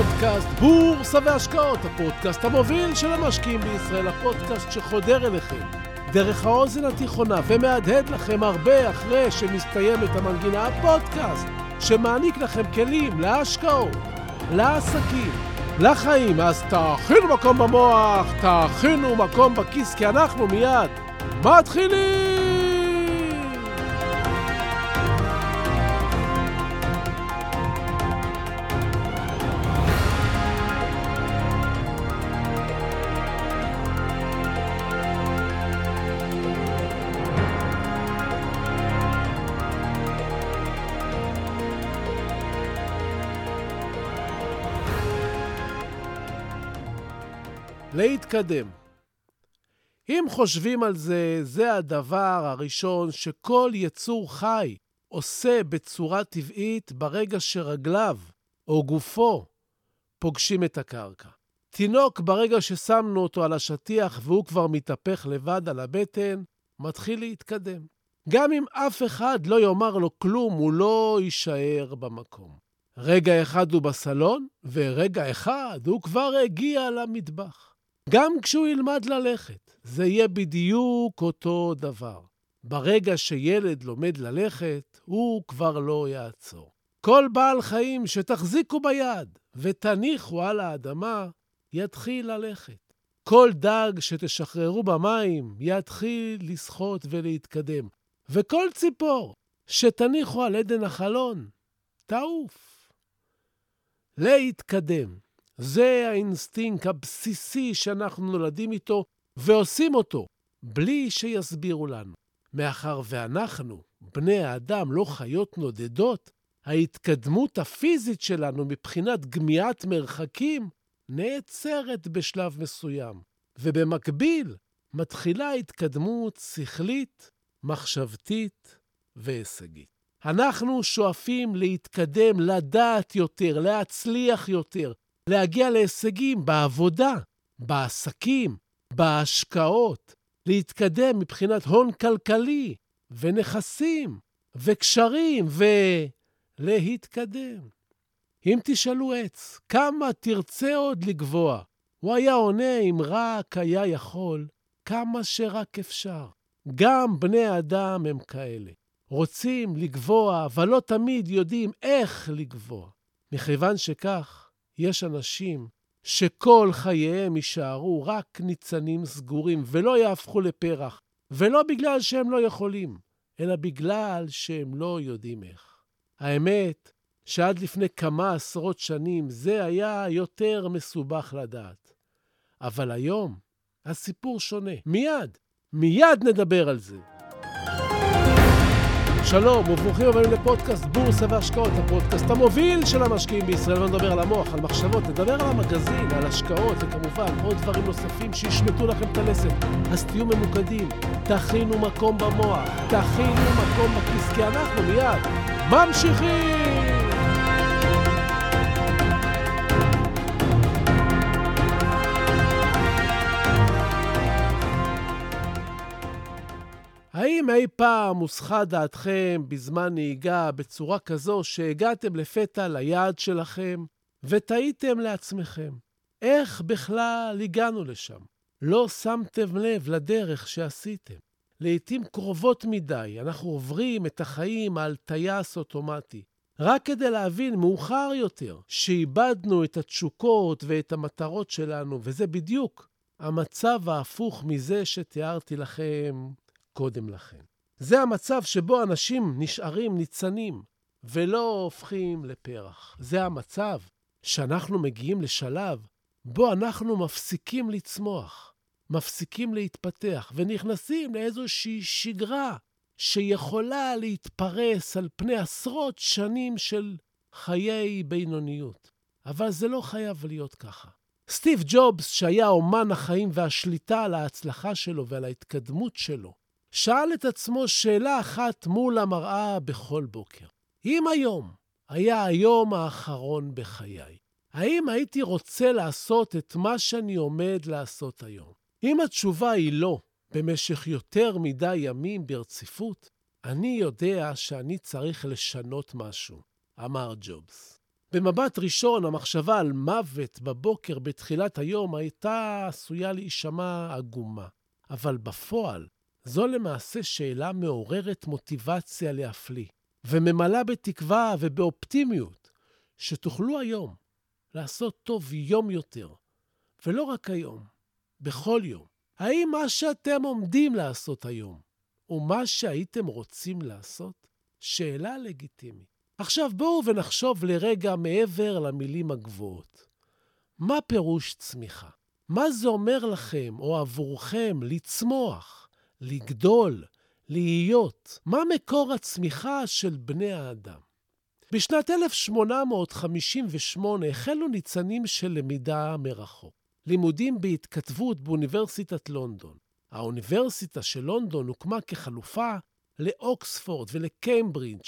לפודקאסט בורסה והשקעות, הפודקאסט המוביל של המשקיעים בישראל, הפודקאסט שחודר אליכם דרך האוזן התיכונה ומהדהד לכם הרבה אחרי שמסתיימת המנגינה, הפודקאסט שמעניק לכם כלים להשקעות, לעסקים, לחיים. אז תאכינו מקום במוח, תאכינו מקום בכיס, כי אנחנו מיד מתחילים! להתקדם. אם חושבים על זה, זה הדבר הראשון שכל יצור חי עושה בצורה טבעית ברגע שרגליו או גופו פוגשים את הקרקע. תינוק, ברגע ששמנו אותו על השטיח והוא כבר מתהפך לבד על הבטן, מתחיל להתקדם. גם אם אף אחד לא יאמר לו כלום, הוא לא יישאר במקום. רגע אחד הוא בסלון, ורגע אחד הוא כבר הגיע למטבח. גם כשהוא ילמד ללכת, זה יהיה בדיוק אותו דבר. ברגע שילד לומד ללכת, הוא כבר לא יעצור. כל בעל חיים שתחזיקו ביד ותניחו על האדמה, יתחיל ללכת. כל דג שתשחררו במים, יתחיל לשחות ולהתקדם. וכל ציפור שתניחו על עדן החלון, תעוף. להתקדם. זה האינסטינקט הבסיסי שאנחנו נולדים איתו ועושים אותו בלי שיסבירו לנו. מאחר ואנחנו, בני האדם, לא חיות נודדות, ההתקדמות הפיזית שלנו מבחינת גמיעת מרחקים נעצרת בשלב מסוים, ובמקביל מתחילה התקדמות שכלית, מחשבתית והישגית. אנחנו שואפים להתקדם, לדעת יותר, להצליח יותר, להגיע להישגים בעבודה, בעסקים, בהשקעות, להתקדם מבחינת הון כלכלי ונכסים וקשרים ולהתקדם. אם תשאלו עץ, כמה תרצה עוד לגבוה? הוא היה עונה אם רק היה יכול, כמה שרק אפשר. גם בני אדם הם כאלה. רוצים לגבוה, אבל לא תמיד יודעים איך לגבוה. מכיוון שכך, יש אנשים שכל חייהם יישארו רק ניצנים סגורים ולא יהפכו לפרח, ולא בגלל שהם לא יכולים, אלא בגלל שהם לא יודעים איך. האמת שעד לפני כמה עשרות שנים זה היה יותר מסובך לדעת. אבל היום הסיפור שונה. מיד, מיד נדבר על זה. שלום וברוכים הבאים לפודקאסט בורסה והשקעות, הפודקאסט המוביל של המשקיעים בישראל. בואו נדבר על המוח, על מחשבות, נדבר על המגזין, על השקעות וכמובן עוד דברים נוספים שישמטו לכם את הלסת. אז תהיו ממוקדים, תכינו מקום במוח, תכינו מקום בכיס, כי אנחנו מיד ממשיכים! האם אי פעם הוסחה דעתכם בזמן נהיגה בצורה כזו שהגעתם לפתע ליעד שלכם ותהיתם לעצמכם, איך בכלל הגענו לשם? לא שמתם לב לדרך שעשיתם. לעתים קרובות מדי אנחנו עוברים את החיים על טייס אוטומטי, רק כדי להבין מאוחר יותר שאיבדנו את התשוקות ואת המטרות שלנו, וזה בדיוק המצב ההפוך מזה שתיארתי לכם קודם לכן. זה המצב שבו אנשים נשארים ניצנים ולא הופכים לפרח. זה המצב שאנחנו מגיעים לשלב בו אנחנו מפסיקים לצמוח, מפסיקים להתפתח ונכנסים לאיזושהי שגרה שיכולה להתפרס על פני עשרות שנים של חיי בינוניות. אבל זה לא חייב להיות ככה. סטיב ג'ובס, שהיה אומן החיים והשליטה על ההצלחה שלו ועל ההתקדמות שלו, שאל את עצמו שאלה אחת מול המראה בכל בוקר. אם היום היה היום האחרון בחיי, האם הייתי רוצה לעשות את מה שאני עומד לעשות היום? אם התשובה היא לא, במשך יותר מדי ימים ברציפות, אני יודע שאני צריך לשנות משהו, אמר ג'ובס. במבט ראשון, המחשבה על מוות בבוקר בתחילת היום הייתה עשויה להישמע עגומה. אבל בפועל, זו למעשה שאלה מעוררת מוטיבציה להפליא, וממלאה בתקווה ובאופטימיות שתוכלו היום לעשות טוב יום יותר, ולא רק היום, בכל יום. האם מה שאתם עומדים לעשות היום הוא מה שהייתם רוצים לעשות? שאלה לגיטימית. עכשיו בואו ונחשוב לרגע מעבר למילים הגבוהות. מה פירוש צמיחה? מה זה אומר לכם או עבורכם לצמוח, לגדול, להיות? מה מקור הצמיחה של בני האדם? בשנת 1858 החלו ניצנים של למידה מרחוק. לימודים בהתכתבות באוניברסיטת לונדון. האוניברסיטה של לונדון הוקמה כחלופה לאוקספורד ולקיימברידג'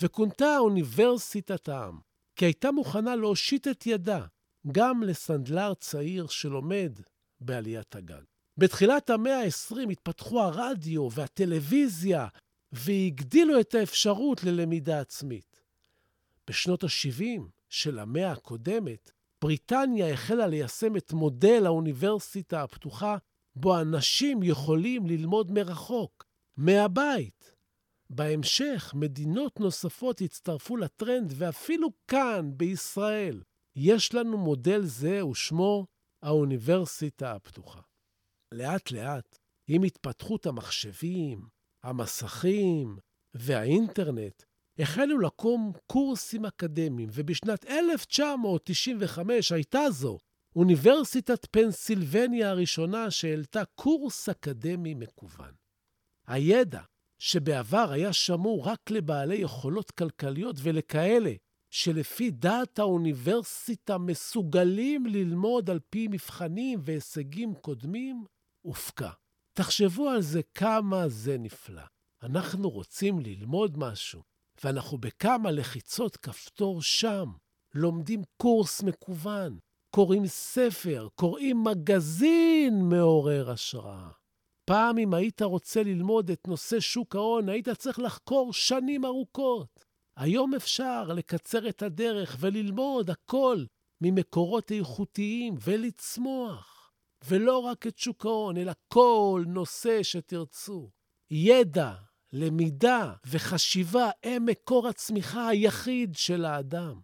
וכונתה אוניברסיטת העם, כי הייתה מוכנה להושיט את ידה גם לסנדלר צעיר שלומד בעליית הגג. בתחילת המאה ה-20 התפתחו הרדיו והטלוויזיה והגדילו את האפשרות ללמידה עצמית. בשנות ה-70 של המאה הקודמת, בריטניה החלה ליישם את מודל האוניברסיטה הפתוחה, בו אנשים יכולים ללמוד מרחוק, מהבית. בהמשך, מדינות נוספות הצטרפו לטרנד, ואפילו כאן, בישראל, יש לנו מודל זה ושמו האוניברסיטה הפתוחה. לאט-לאט, עם התפתחות המחשבים, המסכים והאינטרנט, החלו לקום קורסים אקדמיים, ובשנת 1995 הייתה זו אוניברסיטת פנסילבניה הראשונה שהעלתה קורס אקדמי מקוון. הידע שבעבר היה שמור רק לבעלי יכולות כלכליות ולכאלה שלפי דעת האוניברסיטה מסוגלים ללמוד על פי מבחנים והישגים קודמים, הופקע. תחשבו על זה כמה זה נפלא. אנחנו רוצים ללמוד משהו, ואנחנו בכמה לחיצות כפתור שם, לומדים קורס מקוון, קוראים ספר, קוראים מגזין מעורר השראה. פעם אם היית רוצה ללמוד את נושא שוק ההון, היית צריך לחקור שנים ארוכות. היום אפשר לקצר את הדרך וללמוד הכל ממקורות איכותיים ולצמוח. ולא רק את שוק ההון, אלא כל נושא שתרצו. ידע, למידה וחשיבה הם מקור הצמיחה היחיד של האדם.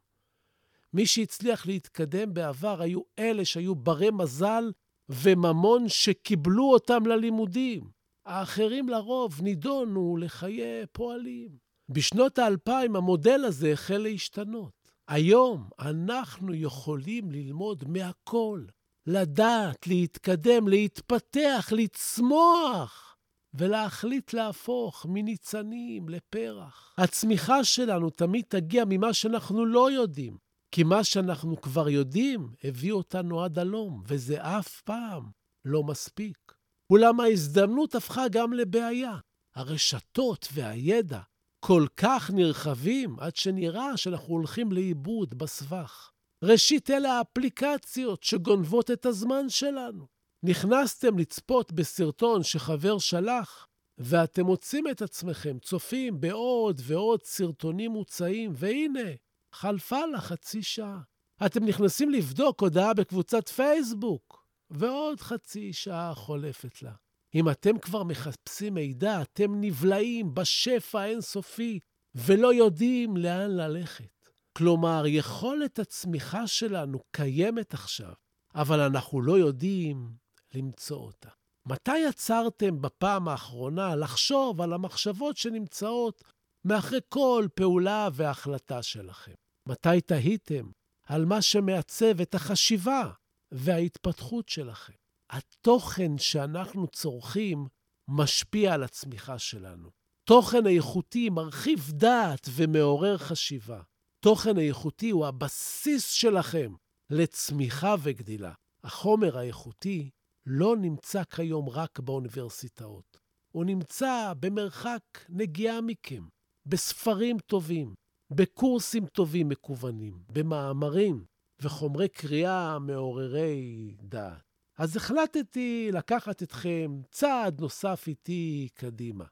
מי שהצליח להתקדם בעבר היו אלה שהיו ברי מזל וממון שקיבלו אותם ללימודים. האחרים לרוב נידונו לחיי פועלים. בשנות האלפיים המודל הזה החל להשתנות. היום אנחנו יכולים ללמוד מהכל, לדעת, להתקדם, להתפתח, לצמוח, ולהחליט להפוך מניצנים לפרח. הצמיחה שלנו תמיד תגיע ממה שאנחנו לא יודעים, כי מה שאנחנו כבר יודעים הביא אותנו עד הלום, וזה אף פעם לא מספיק. אולם ההזדמנות הפכה גם לבעיה. הרשתות והידע כל כך נרחבים עד שנראה שאנחנו הולכים לאיבוד בסבך. ראשית, אלה האפליקציות שגונבות את הזמן שלנו. נכנסתם לצפות בסרטון שחבר שלח, ואתם מוצאים את עצמכם צופים בעוד ועוד סרטונים מוצאים, והנה, חלפה לה חצי שעה. אתם נכנסים לבדוק הודעה בקבוצת פייסבוק, ועוד חצי שעה חולפת לה. אם אתם כבר מחפשים מידע, אתם נבלעים בשפע האינסופי ולא יודעים לאן ללכת. כלומר, יכולת הצמיחה שלנו קיימת עכשיו, אבל אנחנו לא יודעים למצוא אותה. מתי יצרתם בפעם האחרונה לחשוב על המחשבות שנמצאות מאחרי כל פעולה והחלטה שלכם? מתי תהיתם על מה שמעצב את החשיבה וההתפתחות שלכם? התוכן שאנחנו צורכים משפיע על הצמיחה שלנו. תוכן איכותי מרחיב דעת ומעורר חשיבה. תוכן איכותי הוא הבסיס שלכם לצמיחה וגדילה. החומר האיכותי לא נמצא כיום רק באוניברסיטאות. הוא נמצא במרחק נגיעה מכם, בספרים טובים, בקורסים טובים מקוונים, במאמרים וחומרי קריאה מעוררי דעת. אז החלטתי לקחת אתכם צעד נוסף איתי קדימה.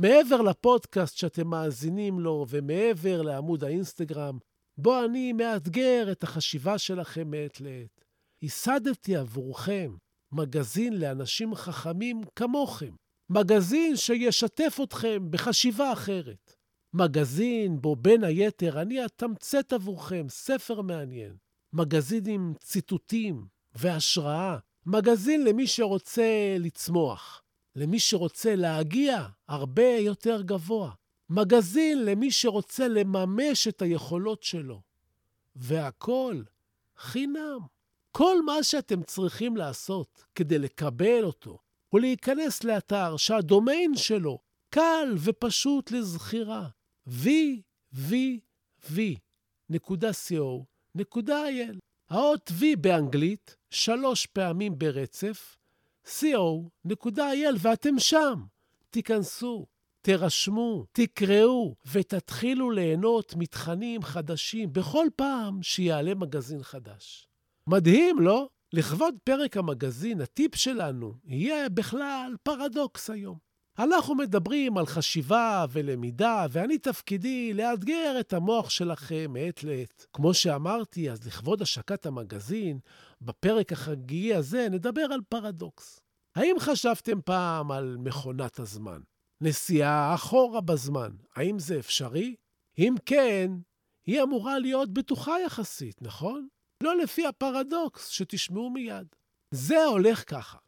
מעבר לפודקאסט שאתם מאזינים לו ומעבר לעמוד האינסטגרם, בו אני מאתגר את החשיבה שלכם מעת לעת. ייסדתי עבורכם מגזין לאנשים חכמים כמוכם. מגזין שישתף אתכם בחשיבה אחרת. מגזין בו בין היתר אני אתמצת עבורכם ספר מעניין. מגזין עם ציטוטים והשראה. מגזין למי שרוצה לצמוח. למי שרוצה להגיע הרבה יותר גבוה. מגזין למי שרוצה לממש את היכולות שלו. והכול חינם. כל מה שאתם צריכים לעשות כדי לקבל אותו הוא להיכנס לאתר שהדומיין שלו קל ופשוט לזכירה. www.co.il. האות V באנגלית שלוש פעמים ברצף, co.il, ואתם שם. תיכנסו, תירשמו, תקראו ותתחילו ליהנות מתכנים חדשים בכל פעם שיעלה מגזין חדש. מדהים, לא? לכבוד פרק המגזין, הטיפ שלנו יהיה בכלל פרדוקס היום. אנחנו מדברים על חשיבה ולמידה, ואני תפקידי לאתגר את המוח שלכם מעת לעת. כמו שאמרתי, אז לכבוד השקת המגזין, בפרק החגיגי הזה נדבר על פרדוקס. האם חשבתם פעם על מכונת הזמן? נסיעה אחורה בזמן, האם זה אפשרי? אם כן, היא אמורה להיות בטוחה יחסית, נכון? לא לפי הפרדוקס שתשמעו מיד. זה הולך ככה.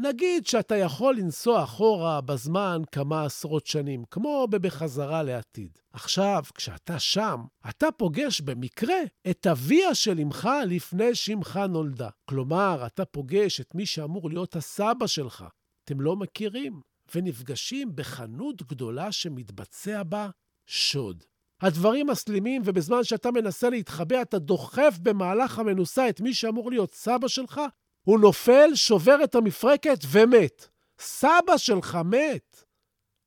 נגיד שאתה יכול לנסוע אחורה בזמן כמה עשרות שנים, כמו ב"בחזרה לעתיד". עכשיו, כשאתה שם, אתה פוגש במקרה את אביה של אמך לפני שאמך נולדה. כלומר, אתה פוגש את מי שאמור להיות הסבא שלך. אתם לא מכירים, ונפגשים בחנות גדולה שמתבצע בה שוד. הדברים מסלימים, ובזמן שאתה מנסה להתחבא, אתה דוחף במהלך המנוסה את מי שאמור להיות סבא שלך, הוא נופל, שובר את המפרקת ומת. סבא שלך מת.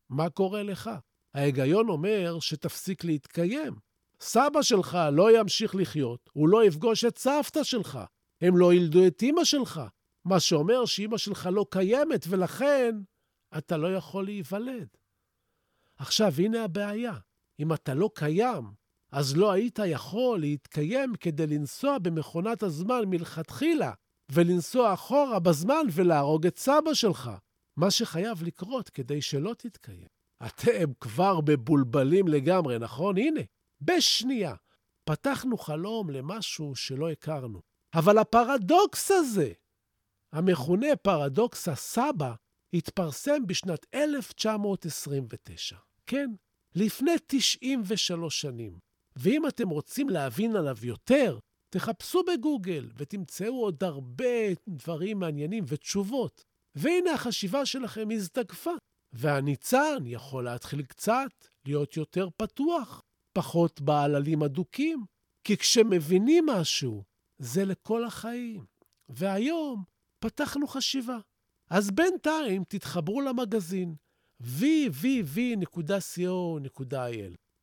מה קורה לך? ההיגיון אומר שתפסיק להתקיים. סבא שלך לא ימשיך לחיות, הוא לא יפגוש את סבתא שלך. הם לא ילדו את אימא שלך. מה שאומר שאימא שלך לא קיימת, ולכן אתה לא יכול להיוולד. עכשיו, הנה הבעיה. אם אתה לא קיים, אז לא היית יכול להתקיים כדי לנסוע במכונת הזמן מלכתחילה, ולנסוע אחורה בזמן ולהרוג את סבא שלך. מה שחייב לקרות כדי שלא תתקיים. אתם כבר מבולבלים לגמרי, נכון? הנה, בשנייה. פתחנו חלום למשהו שלא הכרנו. אבל הפרדוקס הזה, המכונה פרדוקס הסבא, התפרסם בשנת 1929. כן, לפני 93 שנים. ואם אתם רוצים להבין עליו יותר, תחפשו בגוגל ותמצאו עוד הרבה דברים מעניינים ותשובות. והנה החשיבה שלכם הזדקפה. והניצן יכול להתחיל קצת להיות יותר פתוח, פחות בעללים אדוקים. כי כשמבינים משהו, זה לכל החיים. והיום פתחנו חשיבה. אז בינתיים תתחברו למגזין www.co.il.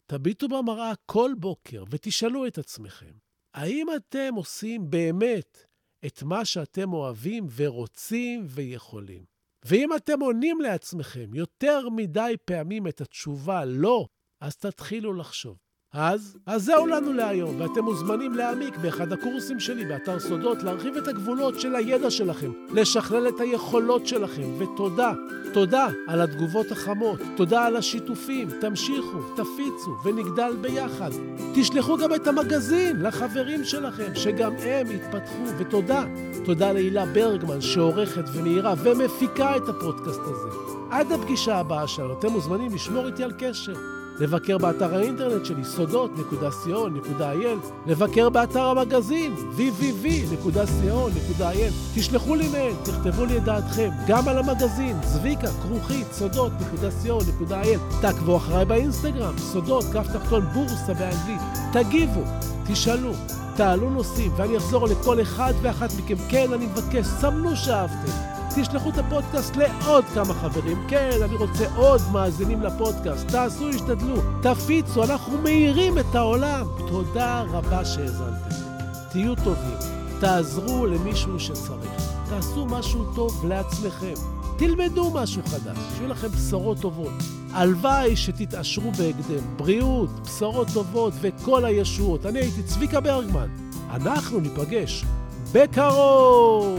תביטו במראה כל בוקר ותשאלו את עצמכם, האם אתם עושים באמת את מה שאתם אוהבים ורוצים ויכולים? ואם אתם עונים לעצמכם יותר מדי פעמים את התשובה לא, אז תתחילו לחשוב. אז, אז זהו לנו להיום, ואתם מוזמנים להעמיק באחד הקורסים שלי באתר סודות, להרחיב את הגבולות של הידע שלכם, לשכלל את היכולות שלכם, ותודה, תודה על התגובות החמות, תודה על השיתופים, תמשיכו, תפיצו ונגדל ביחד. תשלחו גם את המגזין לחברים שלכם, שגם הם יתפתחו, ותודה, תודה להילה ברגמן שעורכת ומאירה ומפיקה את הפודקאסט הזה. עד הפגישה הבאה שלנו, אתם מוזמנים לשמור איתי על קשר. לבקר באתר האינטרנט שלי, סודות.co.il, לבקר באתר המגזין, www.co.il. תשלחו לי מייל, תכתבו לי את דעתכם, גם על המגזין, צביקה, כרוכית, סודות.co.il. תעקבו אחריי באינסטגרם, סודות, כף תחתון, בורסה באנגלית. תגיבו, תשאלו. תעלו נושאים, ואני אחזור לכל אחד ואחת מכם. כן, אני מבקש, סמנו שאהבתם. תשלחו את הפודקאסט לעוד כמה חברים. כן, אני רוצה עוד מאזינים לפודקאסט. תעשו, השתדלו, תפיצו, אנחנו מאירים את העולם. תודה רבה שהאזנתם. תהיו טובים, תעזרו למישהו שצריך. תעשו משהו טוב לעצמכם. תלמדו משהו חדש, שיהיו לכם בשורות טובות. הלוואי שתתעשרו בהקדם. בריאות, בשורות טובות וכל הישועות. אני הייתי צביקה ברגמן. אנחנו ניפגש בקרוב!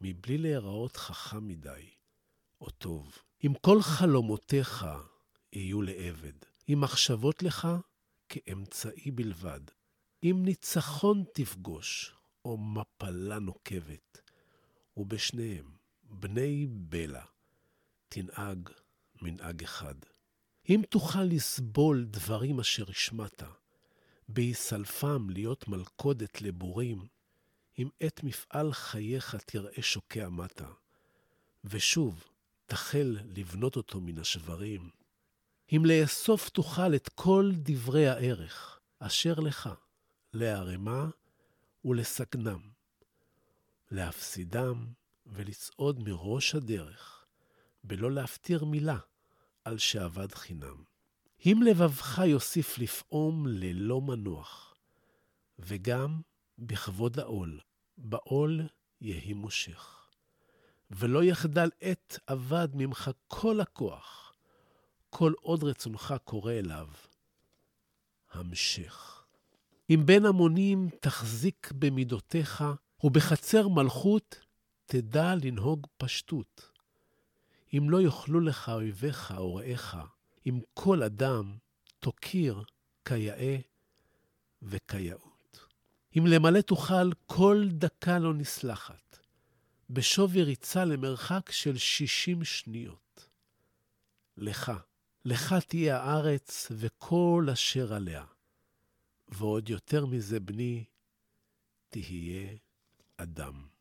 מבלי להיראות חכם מדי, או טוב. אם כל חלומותיך יהיו לעבד, אם מחשבות לך כאמצעי בלבד, אם ניצחון תפגוש, או מפלה נוקבת, ובשניהם, בני בלע, תנהג מנהג אחד. אם תוכל לסבול דברים אשר השמעת, בהיסלפם להיות מלכודת לבורים, אם עת מפעל חייך תראה שוקע מטה, ושוב תחל לבנות אותו מן השברים, אם לאסוף תוכל את כל דברי הערך אשר לך, להרמה ולסכנם, להפסידם ולצעוד מראש הדרך, בלא להפטיר מילה על שאבד חינם. אם לבבך יוסיף לפעום ללא מנוח, וגם בכבוד העול, בעול יהי מושך. ולא יחדל עת אבד ממך כל הכוח, כל עוד רצונך קורא אליו. המשך. אם בין המונים תחזיק במידותיך, ובחצר מלכות תדע לנהוג פשטות. אם לא יאכלו לך אויביך או רעיך, אם כל אדם תוקיר כיאה וכיאות. אם למלא תוכל כל דקה לא נסלחת, בשווי ריצה למרחק של שישים שניות. לך, לך תהיה הארץ וכל אשר עליה. ועוד יותר מזה, בני, תהיה אדם.